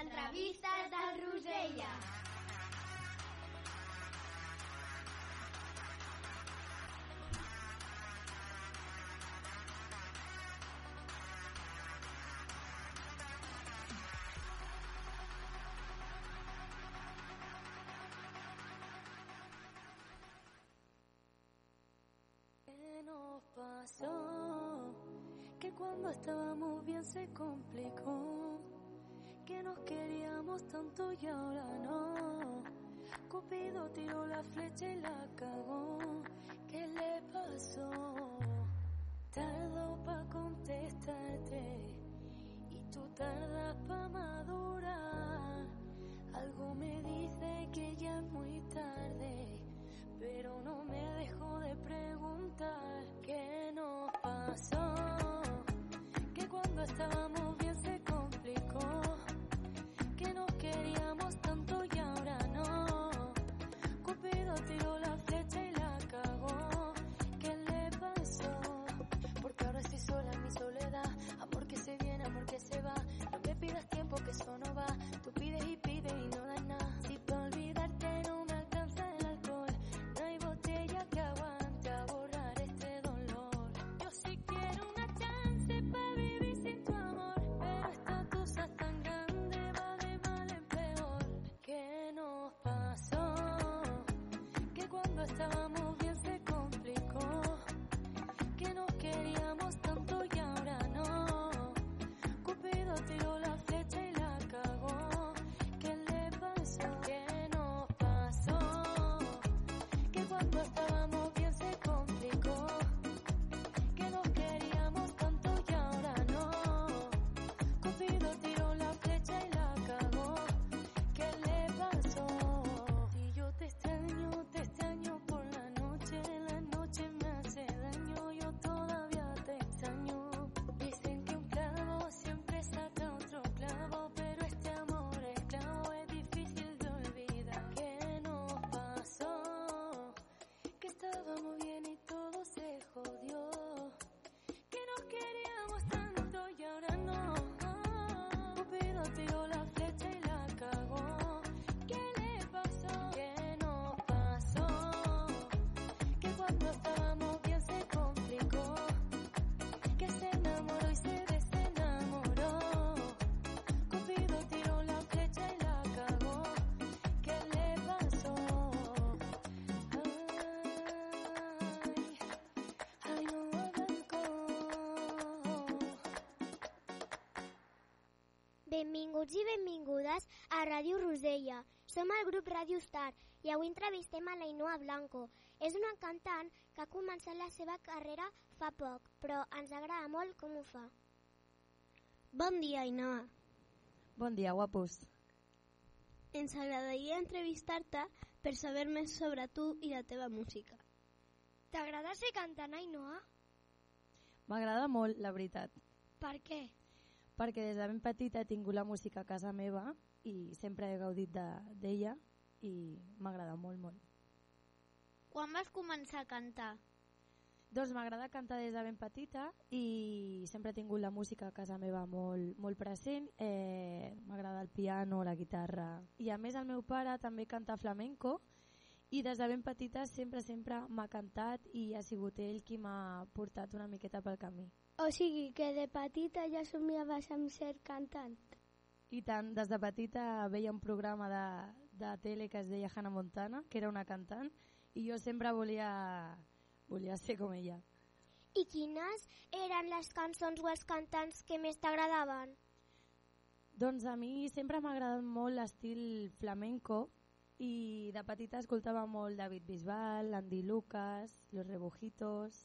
entrevistes del Rosella. ¿Qué nos pasó? Que cuando estábamos bien se complicó. Tanto y ahora no. Cupido tiró la flecha y la cagó. ¿Qué le pasó? Tardo pa' contestarte y tú tardas pa' madurar. Algo me dice que ya es muy tarde, pero no me dejo de preguntar qué nos pasó. Que cuando estábamos Benvinguts i benvingudes a Ràdio Rosella. Som el grup Ràdio Star i avui entrevistem a l'Ainoa Blanco. És una cantant que ha començat la seva carrera fa poc, però ens agrada molt com ho fa. Bon dia, Ainoa. Bon dia, guapos. Ens agradaria entrevistar-te per saber més sobre tu i la teva música. T'agrada ser cantant, Ainoa? M'agrada molt, la veritat, Per què? Perquè des de ben petita he tingut la música a casa meva i sempre he gaudit de- d'ella i m'agrada molt, molt. Quan vas començar a cantar? Doncs m'agrada cantar des de ben petita i sempre he tingut la música a casa meva molt, molt present. Eh, m'agrada el piano, la guitarra. I a més el meu pare també canta flamenco i des de ben petita sempre, sempre m'ha cantat i ha sigut ell qui m'ha portat una miqueta pel camí. O sigui que de petita ja somiaves amb ser cantant. I tant, des de petita veia un programa de, de tele que es deia Hannah Montana, que era una cantant, i jo sempre volia, volia ser com ella. I quines eren les cançons o els cantants que més t'agradaven? Doncs a mi sempre m'ha agradat molt l'estil flamenco i de petita escoltava molt David Bisbal, Andy Lucas, Los Rebujitos...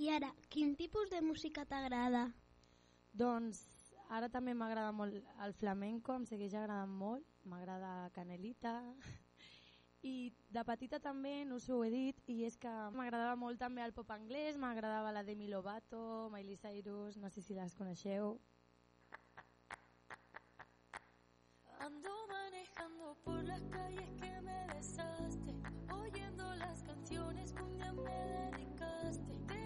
I ara, quin tipus de música t'agrada? Doncs ara també m'agrada molt el flamenco, em segueix agradant molt, m'agrada Canelita i de petita també, no us ho he dit, i és que m'agradava molt també el pop anglès, m'agradava la Demi Lovato, Miley Cyrus, no sé si les coneixeu. Ando manejando por las calles que me besaste, oyendo las canciones que un día me dedicaste.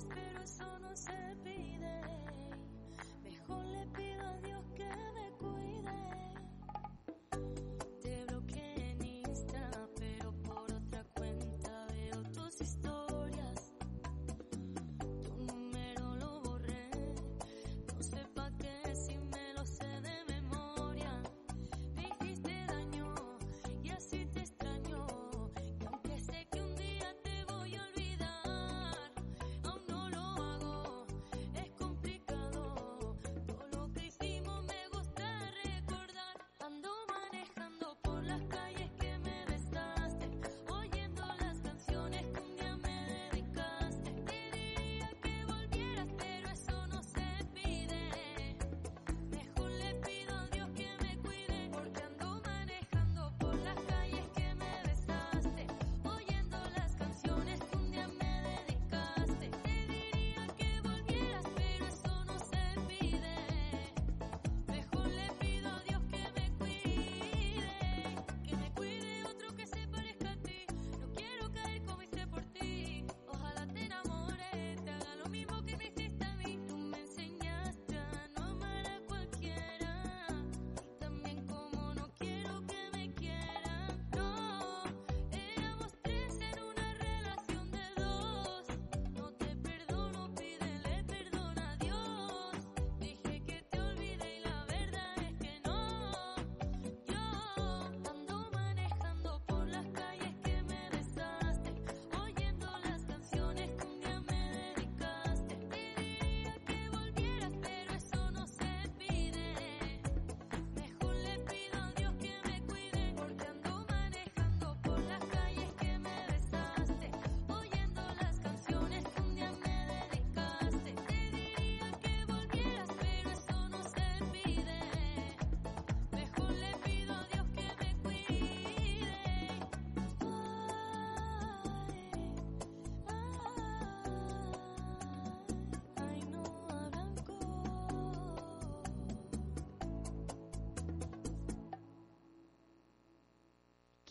las, pero eso no se pide.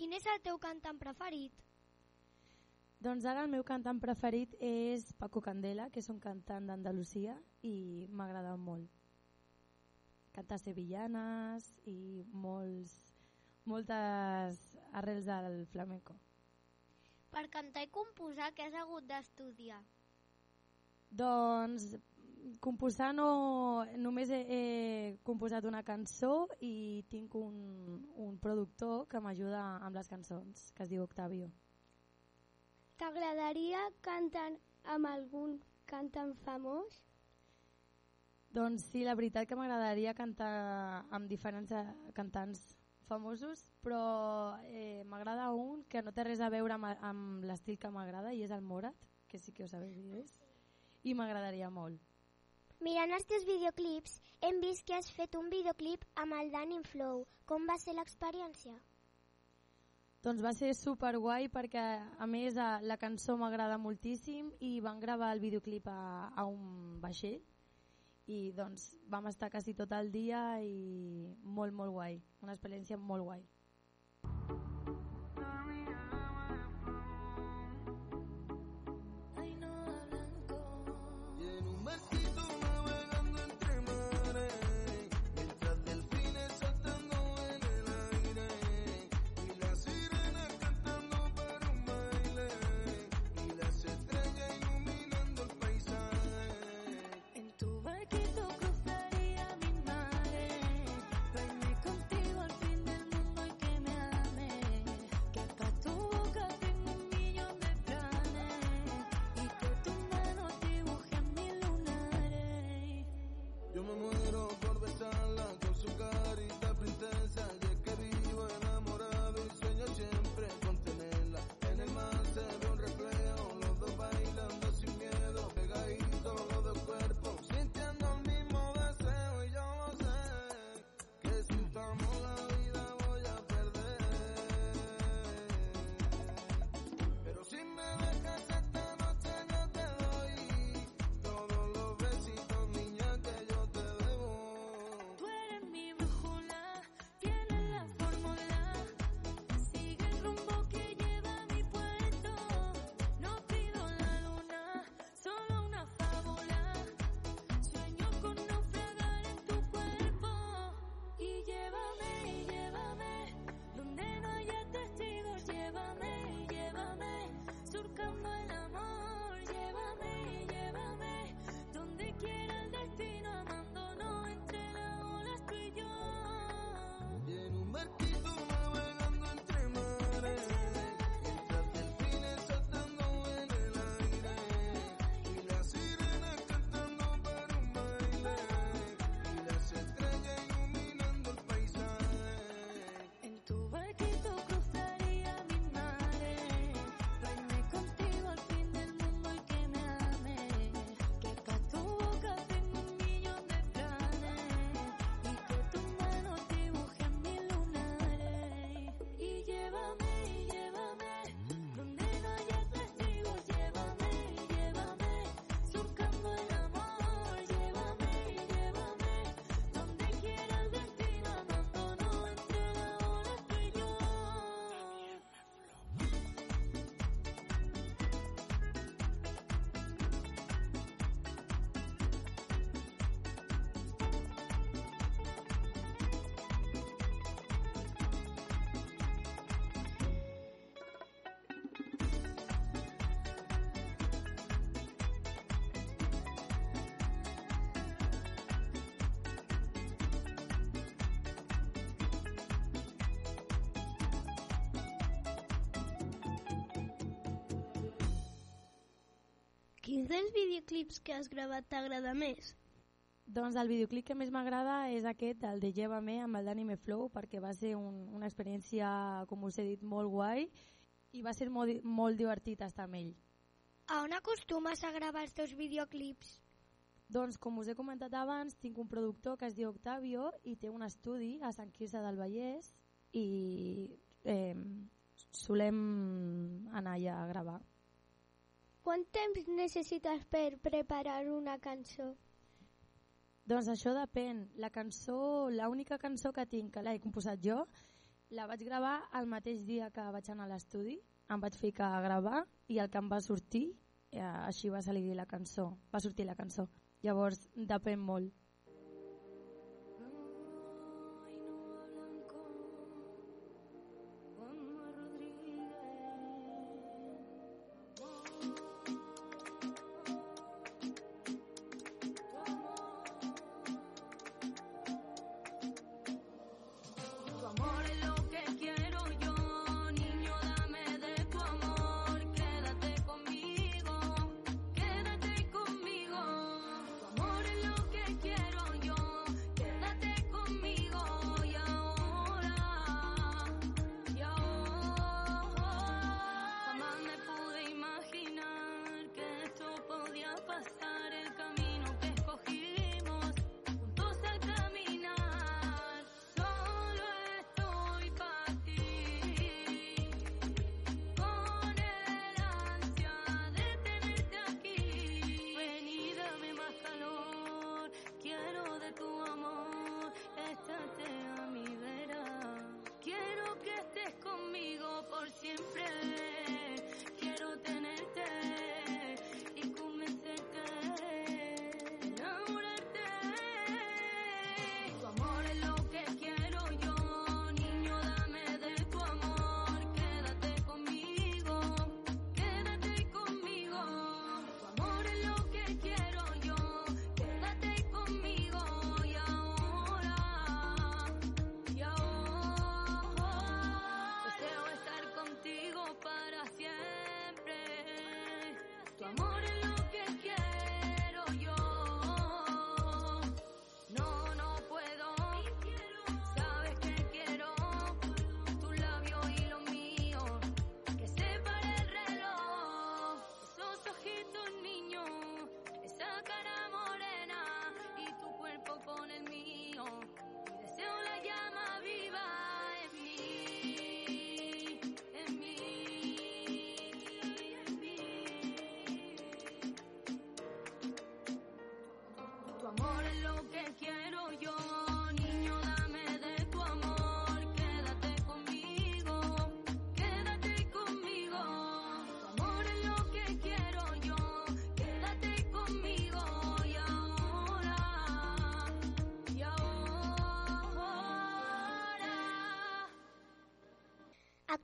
Quin és el teu cantant preferit? Doncs ara el meu cantant preferit és Paco Candela, que és un cantant d'Andalusia i m'agrada molt. Canta sevillanes i molts, moltes arrels del flamenco. Per cantar i composar, què has hagut d'estudiar? Doncs composar no, només he, he composat una cançó i tinc un, un productor que m'ajuda amb les cançons, que es diu Octavio. T'agradaria cantar amb algun cantant famós? Doncs sí, la veritat que m'agradaria cantar amb diferents eh, cantants famosos, però eh, m'agrada un que no té res a veure amb, amb l'estil que m'agrada i és el Morat, que sí que ho sabeu qui és, i m'agradaria molt. Mirant els teus videoclips, hem vist que has fet un videoclip amb el Danny Flow. Com va ser l'experiència? Doncs va ser super guai perquè a més a, la cançó m'agrada moltíssim i van gravar el videoclip a, a un vaixell i doncs vam estar quasi tot el dia i molt molt guai, una experiència molt guai. someone Quin dels videoclips que has gravat t'agrada més? Doncs el videoclip que més m'agrada és aquest, el de Llévame amb el d'Anime Flow, perquè va ser un, una experiència, com us he dit, molt guai i va ser molt, molt divertit estar amb ell. A on acostumes a gravar els teus videoclips? Doncs, com us he comentat abans, tinc un productor que es diu Octavio i té un estudi a Sant Quirze del Vallès i eh, solem anar allà a gravar. Quant temps necessites per preparar una cançó? Doncs això depèn. La cançó, l'única cançó que tinc, que l'he composat jo, La vaig gravar el mateix dia que vaig anar a l'estudi, em vaig ficar a gravar i el que em va sortir, eh, així va salir la cançó, va sortir la cançó. Llavors depèn molt. Es amor es lo que quiero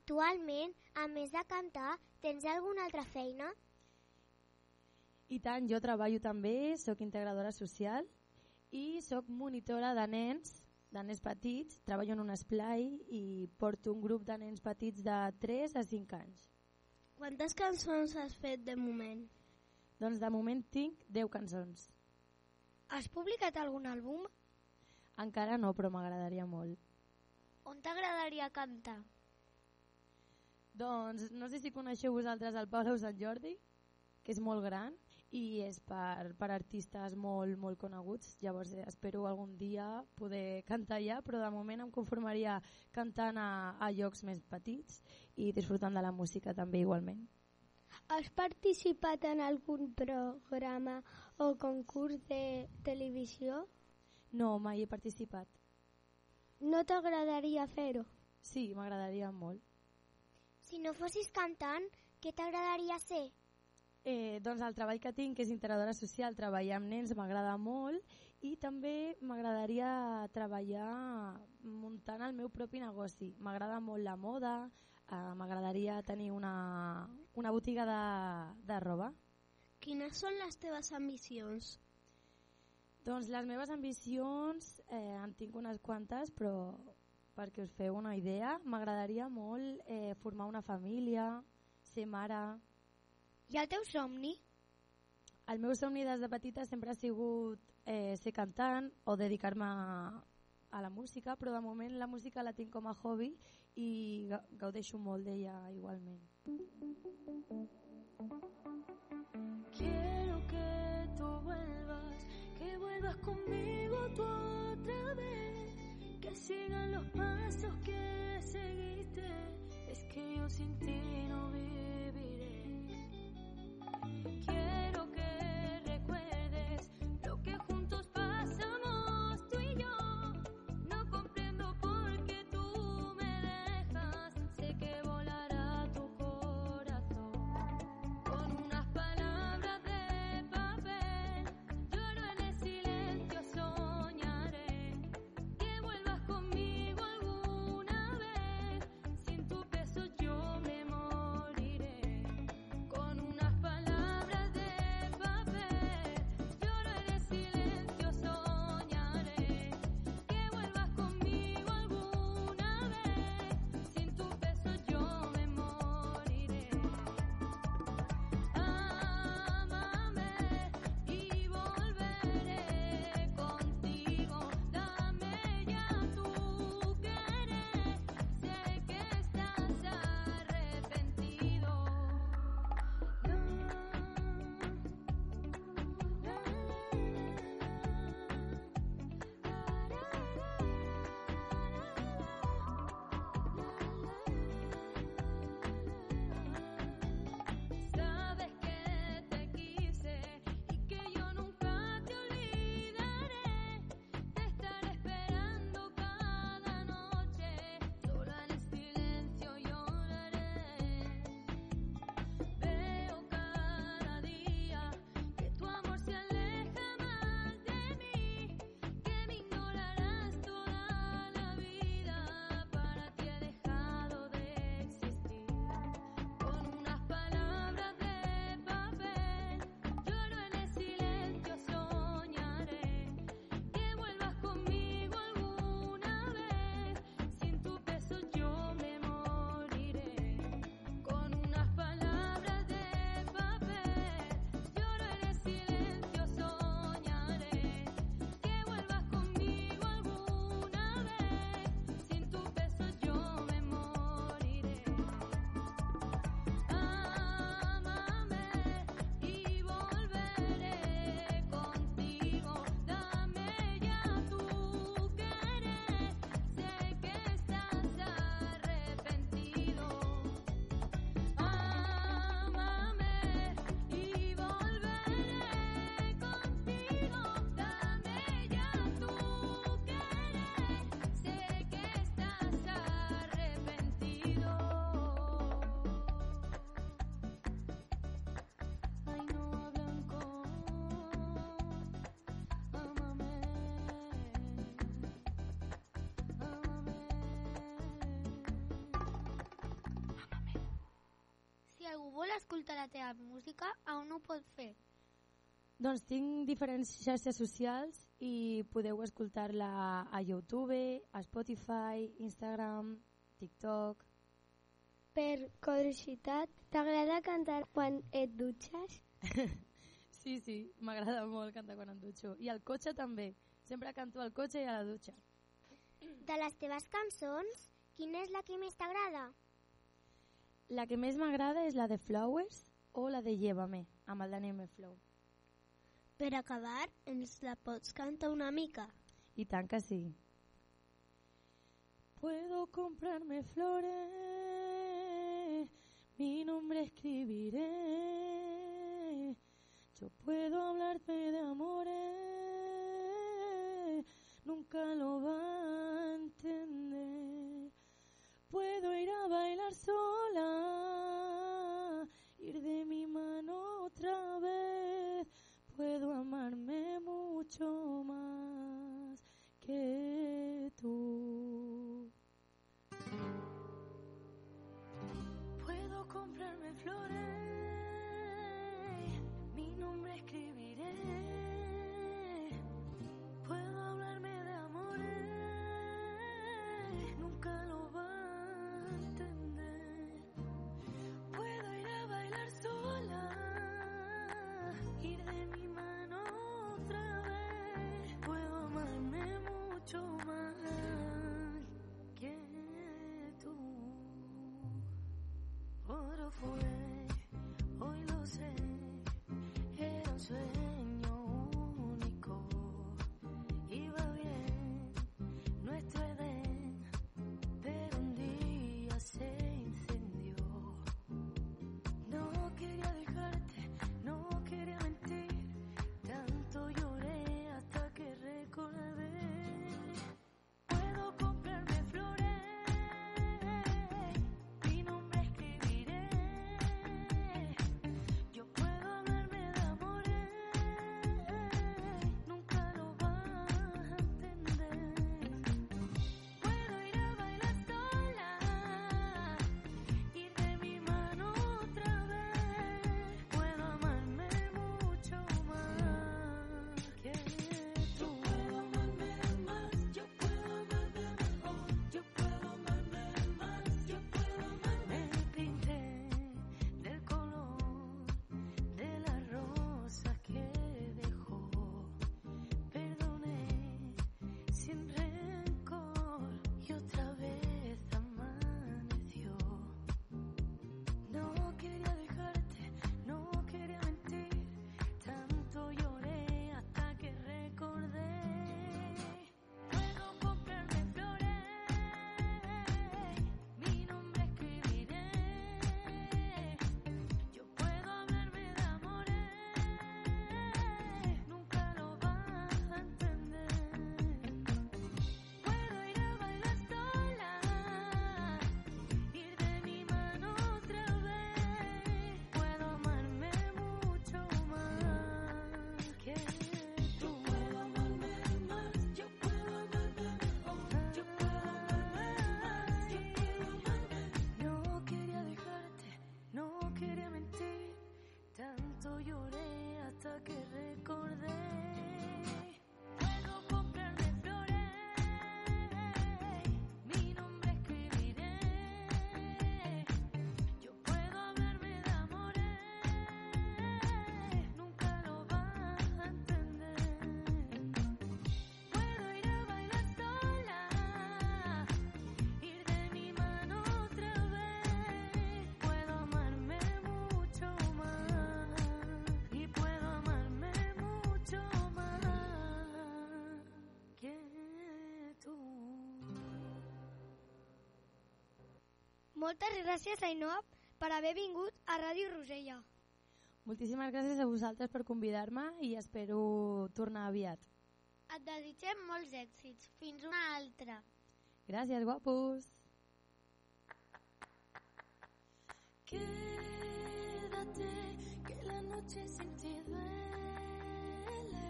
Actualment, a més de cantar, tens alguna altra feina? I tant, jo treballo també, sóc integradora social i sóc monitora de nens, de nens petits, treballo en un esplai i porto un grup de nens petits de 3 a 5 anys. Quantes cançons has fet de moment? Doncs de moment tinc 10 cançons. Has publicat algun àlbum? Encara no, però m'agradaria molt. On t'agradaria cantar? Doncs no sé si coneixeu vosaltres el Palau Sant Jordi, que és molt gran i és per, per artistes molt, molt coneguts. Llavors eh, espero algun dia poder cantar allà, però de moment em conformaria cantant a, a llocs més petits i disfrutant de la música també igualment. Has participat en algun programa o concurs de televisió? No, mai he participat. No t'agradaria fer-ho? Sí, m'agradaria molt. Si no fossis cantant, què t'agradaria ser? Eh, doncs el treball que tinc, que és integradora social, treballar amb nens m'agrada molt i també m'agradaria treballar muntant el meu propi negoci. M'agrada molt la moda, eh, m'agradaria tenir una, una botiga de, de roba. Quines són les teves ambicions? Doncs les meves ambicions, eh, en tinc unes quantes, però perquè us feu una idea, m'agradaria molt eh, formar una família, ser mare... I el teu somni? El meu somni des de petita sempre ha sigut eh, ser cantant o dedicar-me a, a la música, però de moment la música la tinc com a hobby i ga- gaudeixo molt d'ella igualment. Quiero que tú vuelvas, que vuelvas conmigo tú otra vez, que sigan los pasos que seguiste, es que yo sin ti no viviré. Escoltar la teva música, on ho pot fer? Doncs tinc diferents xarxes socials i podeu escoltar-la a YouTube, a Spotify, Instagram, TikTok... Per curiositat, t'agrada cantar quan et dutxes? Sí, sí, m'agrada molt cantar quan em dutxo. I al cotxe també. Sempre canto al cotxe i a la dutxa. De les teves cançons, quina és la que més t'agrada? La que més m'agrada és la de Flowers o la de Llévame, amb el Daniel. Flow. Per acabar, ens la pots cantar una mica? Y tan que sí. Puedo comprarme flores, mi nombre escribiré. Yo puedo hablarte de amores, nunca lo va a entender. Bailar sola, ir de mi mano otra vez. Puedo amarme mucho más que tú. Puedo comprarme flores, for it. Moltes gràcies, Ainhoa, per haver vingut a Ràdio Rosella. Moltíssimes gràcies a vosaltres per convidar-me i espero tornar aviat. Et desitgem molts èxits. Fins una altra. Gràcies, guapos! Quédate, que la noche sin ti duele.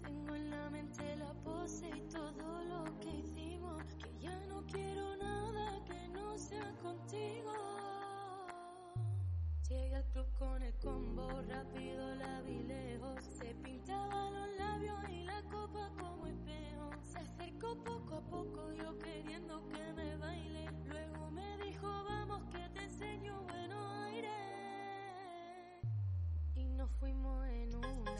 Tengo en la mente la pose y todo lo que hicimos. Que ya no quiero sea contigo. Llegué al club con el combo, rápido la vi lejos. Se pintaba los labios y la copa como espejo. Se acercó poco a poco, yo queriendo que me baile. Luego me dijo, vamos que te enseño buen aire. Y nos fuimos en una.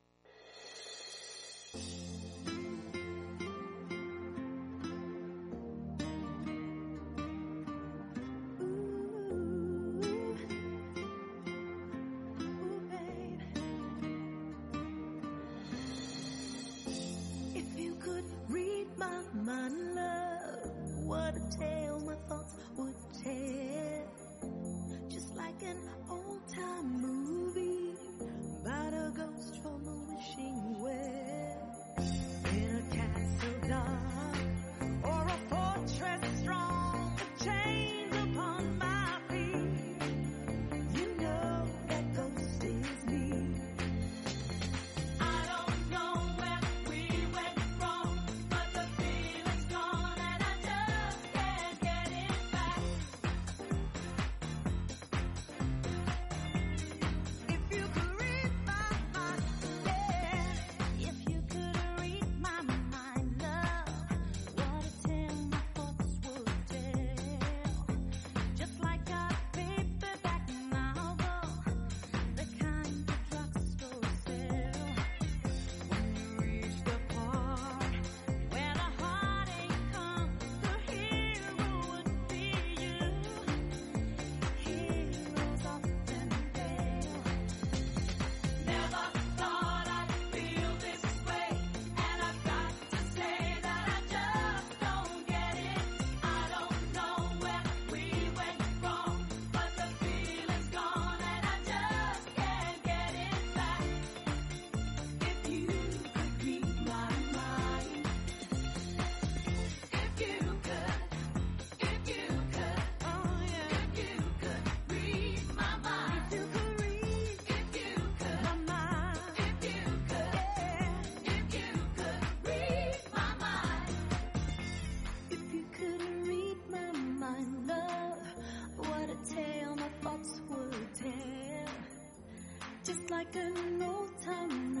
just like an old time.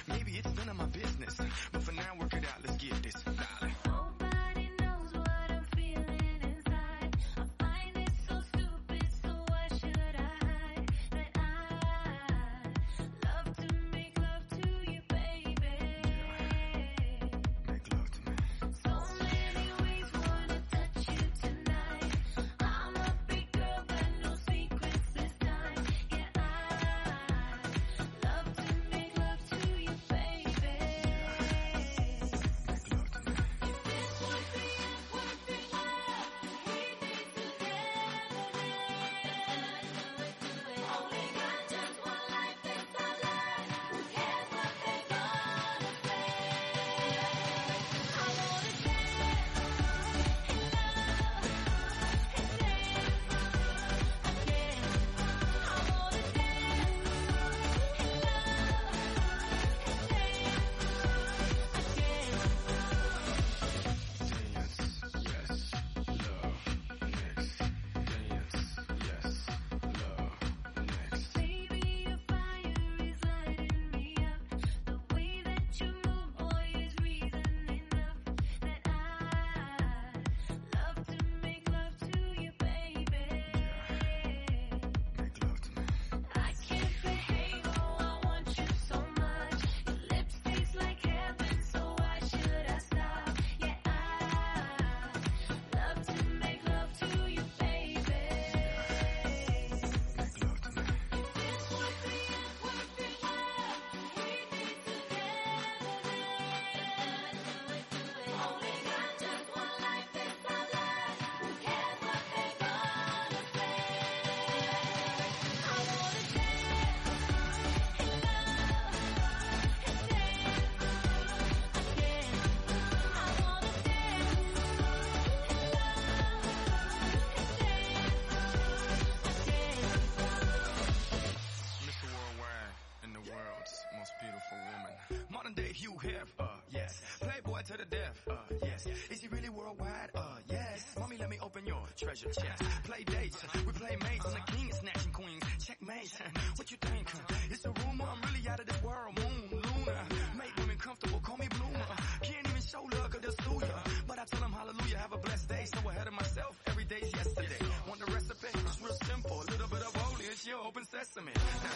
Uh, yes. Is he really worldwide? Uh, yes. Mommy, let me open your treasure chest. Play dates, we play mates. I'm the king of snatching queens. Checkmate. What you think? It's a rumor. I'm really out of this world. Moon, Luna. Make women comfortable. Call me bloomer. Can't even show love 'cause they'll sue ya. But I tell them hallelujah. Have a blessed day. So ahead of myself. Every day's yesterday. Want the recipe? It's real simple. A little bit of holy. It's your open sesame. Now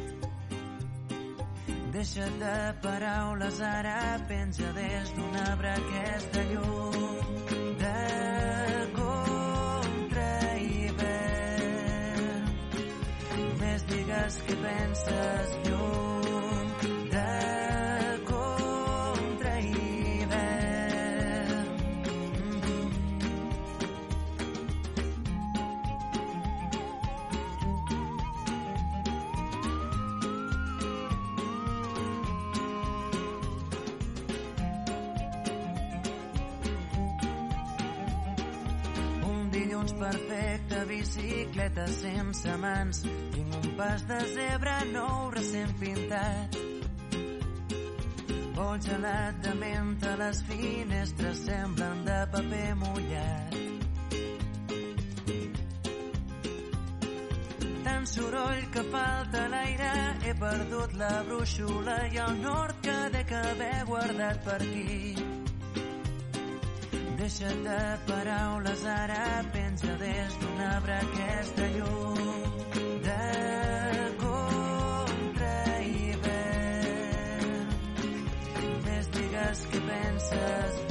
Deixa't de paraules, ara penja des d'un arbre aquesta llum de contra hivern. Més digues que penses llum Dilluns perfecte, bicicleta sense mans. Tinc un pas de zebra nou recent pintat. Vol gelat de menta, les finestres semblen de paper mullat. Tant soroll que falta l'aire, he perdut la brúixola i el nord que dec haver guardat per aquí. Deixa't de paraules, ara penja des d'un arbre aquesta llum de contra hivern. Més digues que penses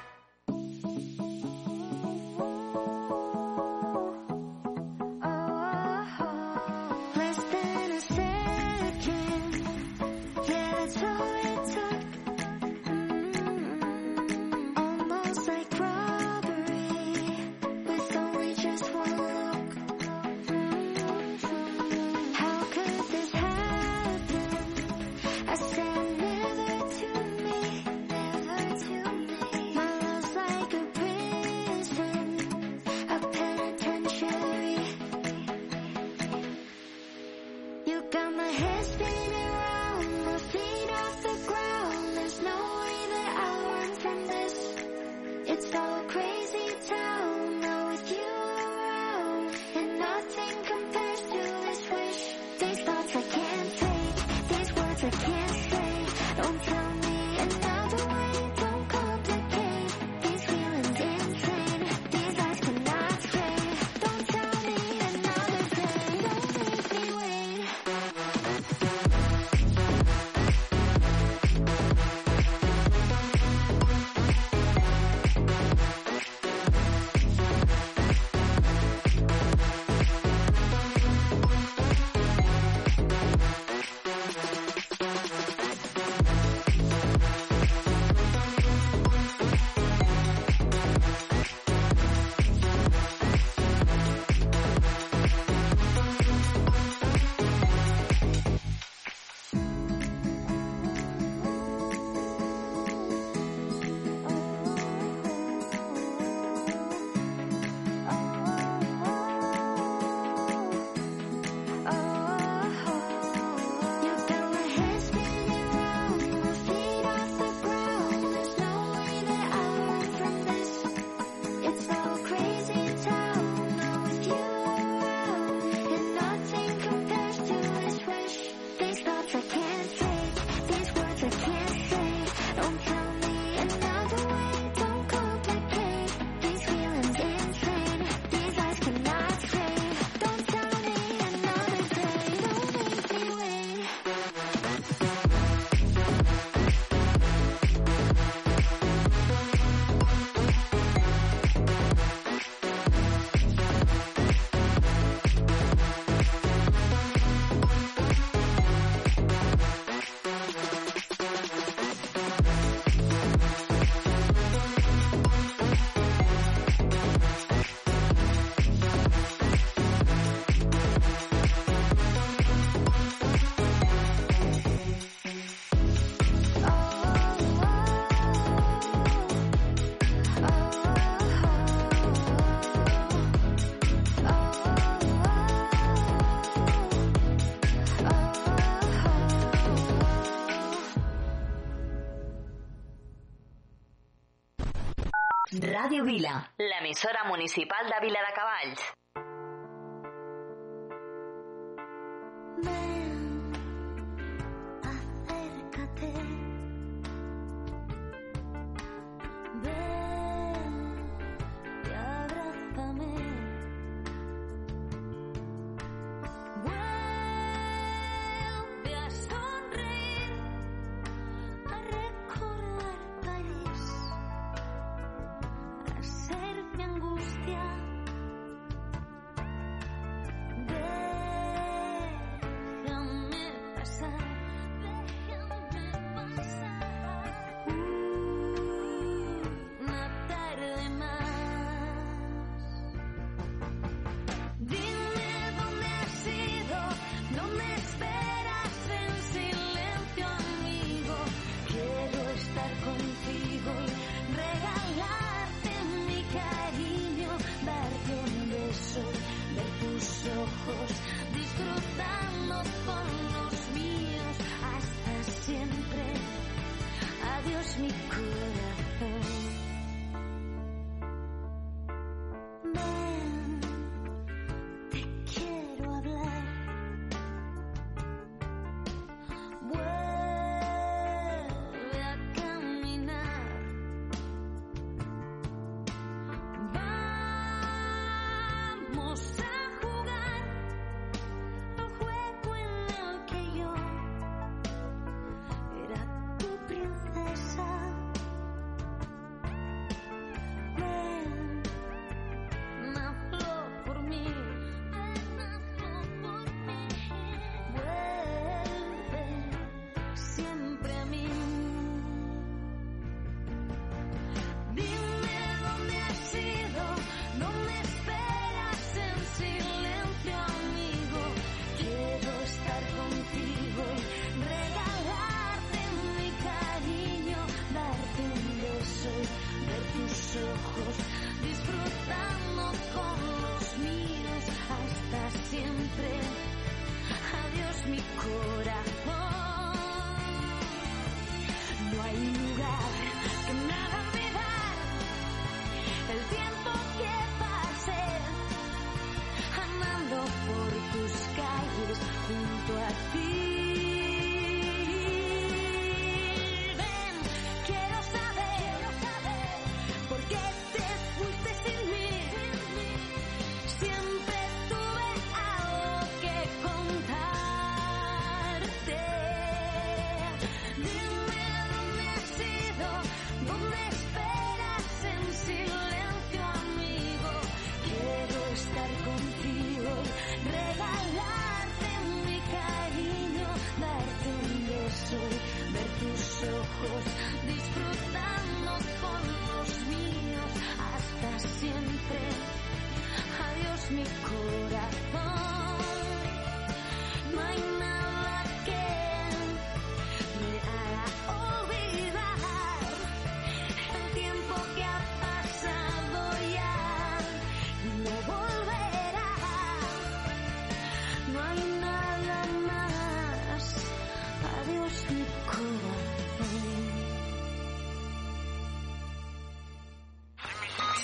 emisora municipal de Ávila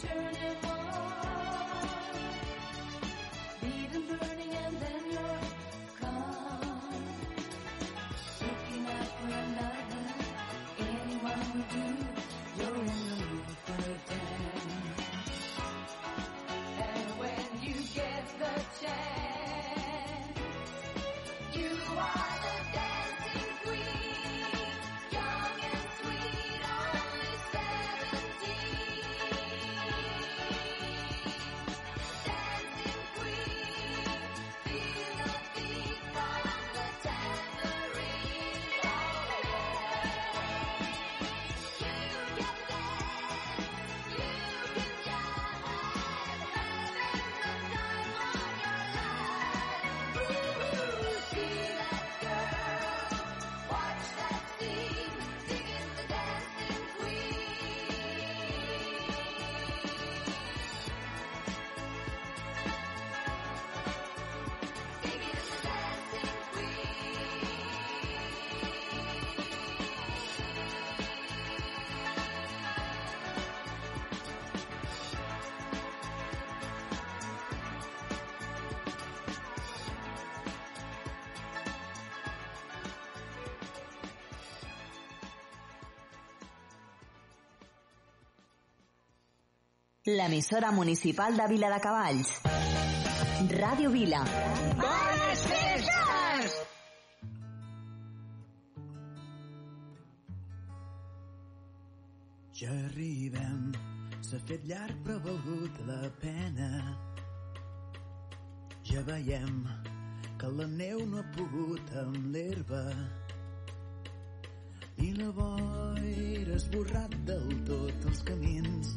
turn it l'emissora municipal de Vila de Cavalls. Ràdio Vila. Bones festes! Ja arribem, s'ha fet llarg però ha valgut la pena. Ja veiem que la neu no ha pogut amb l'herba i la boira ha esborrat del tot els camins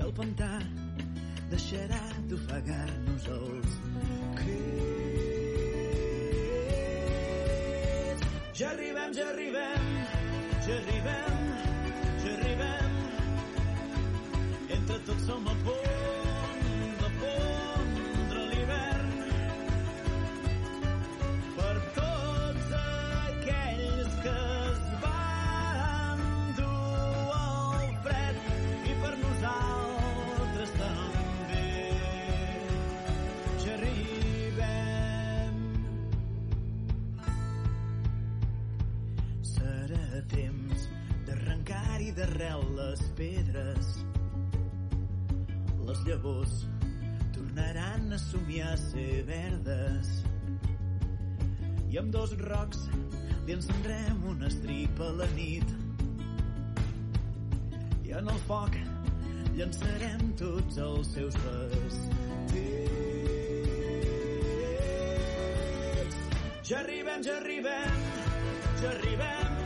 i el pantà deixarà d'ofegar-nos els crits. Ja arribem, ja arribem, ja arribem, ja arribem. Entre tots som a punt. d'arrel les pedres. Les llavors tornaran a somiar a ser verdes. I amb dos rocs li encendrem una estrip a la nit. I en el foc llançarem tots els seus vestits. Ja arribem, ja arribem ja arribem,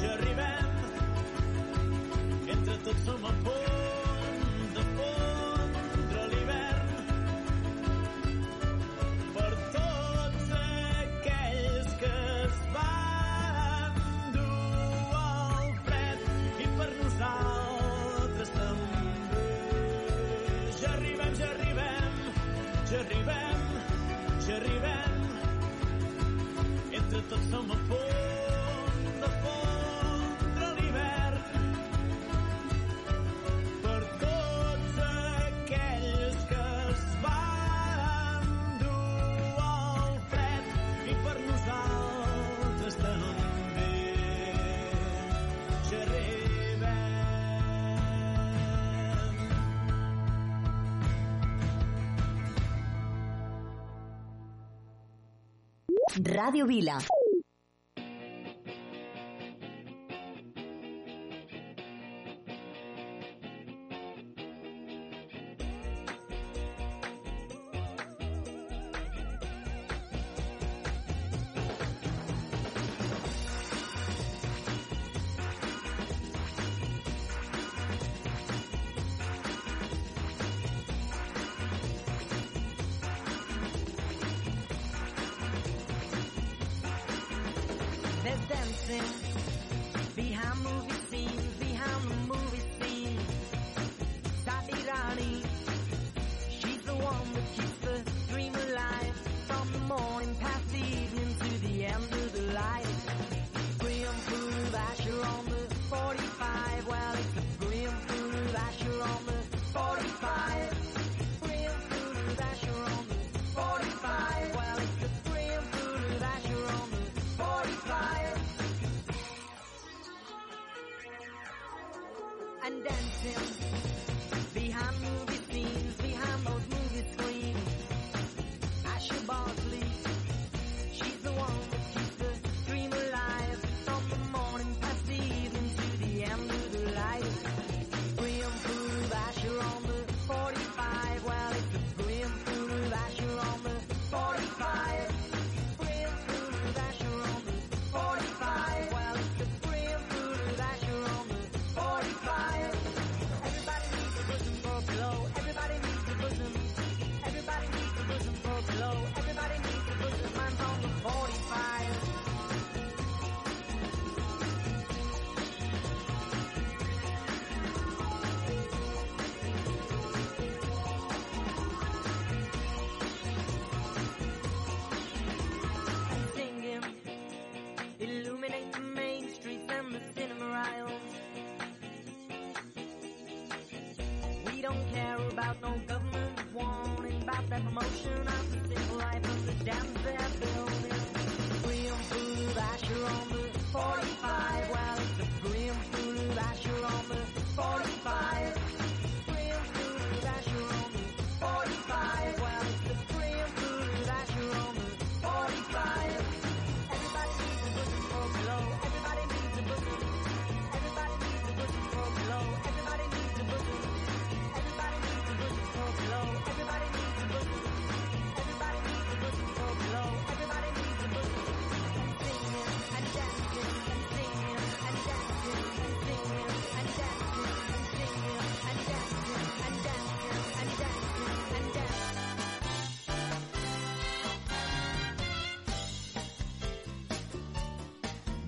ja arribem. some apart. Radio Vila. illuminate the main streets and the cinema aisles. We don't care about no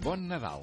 Bon Nadal.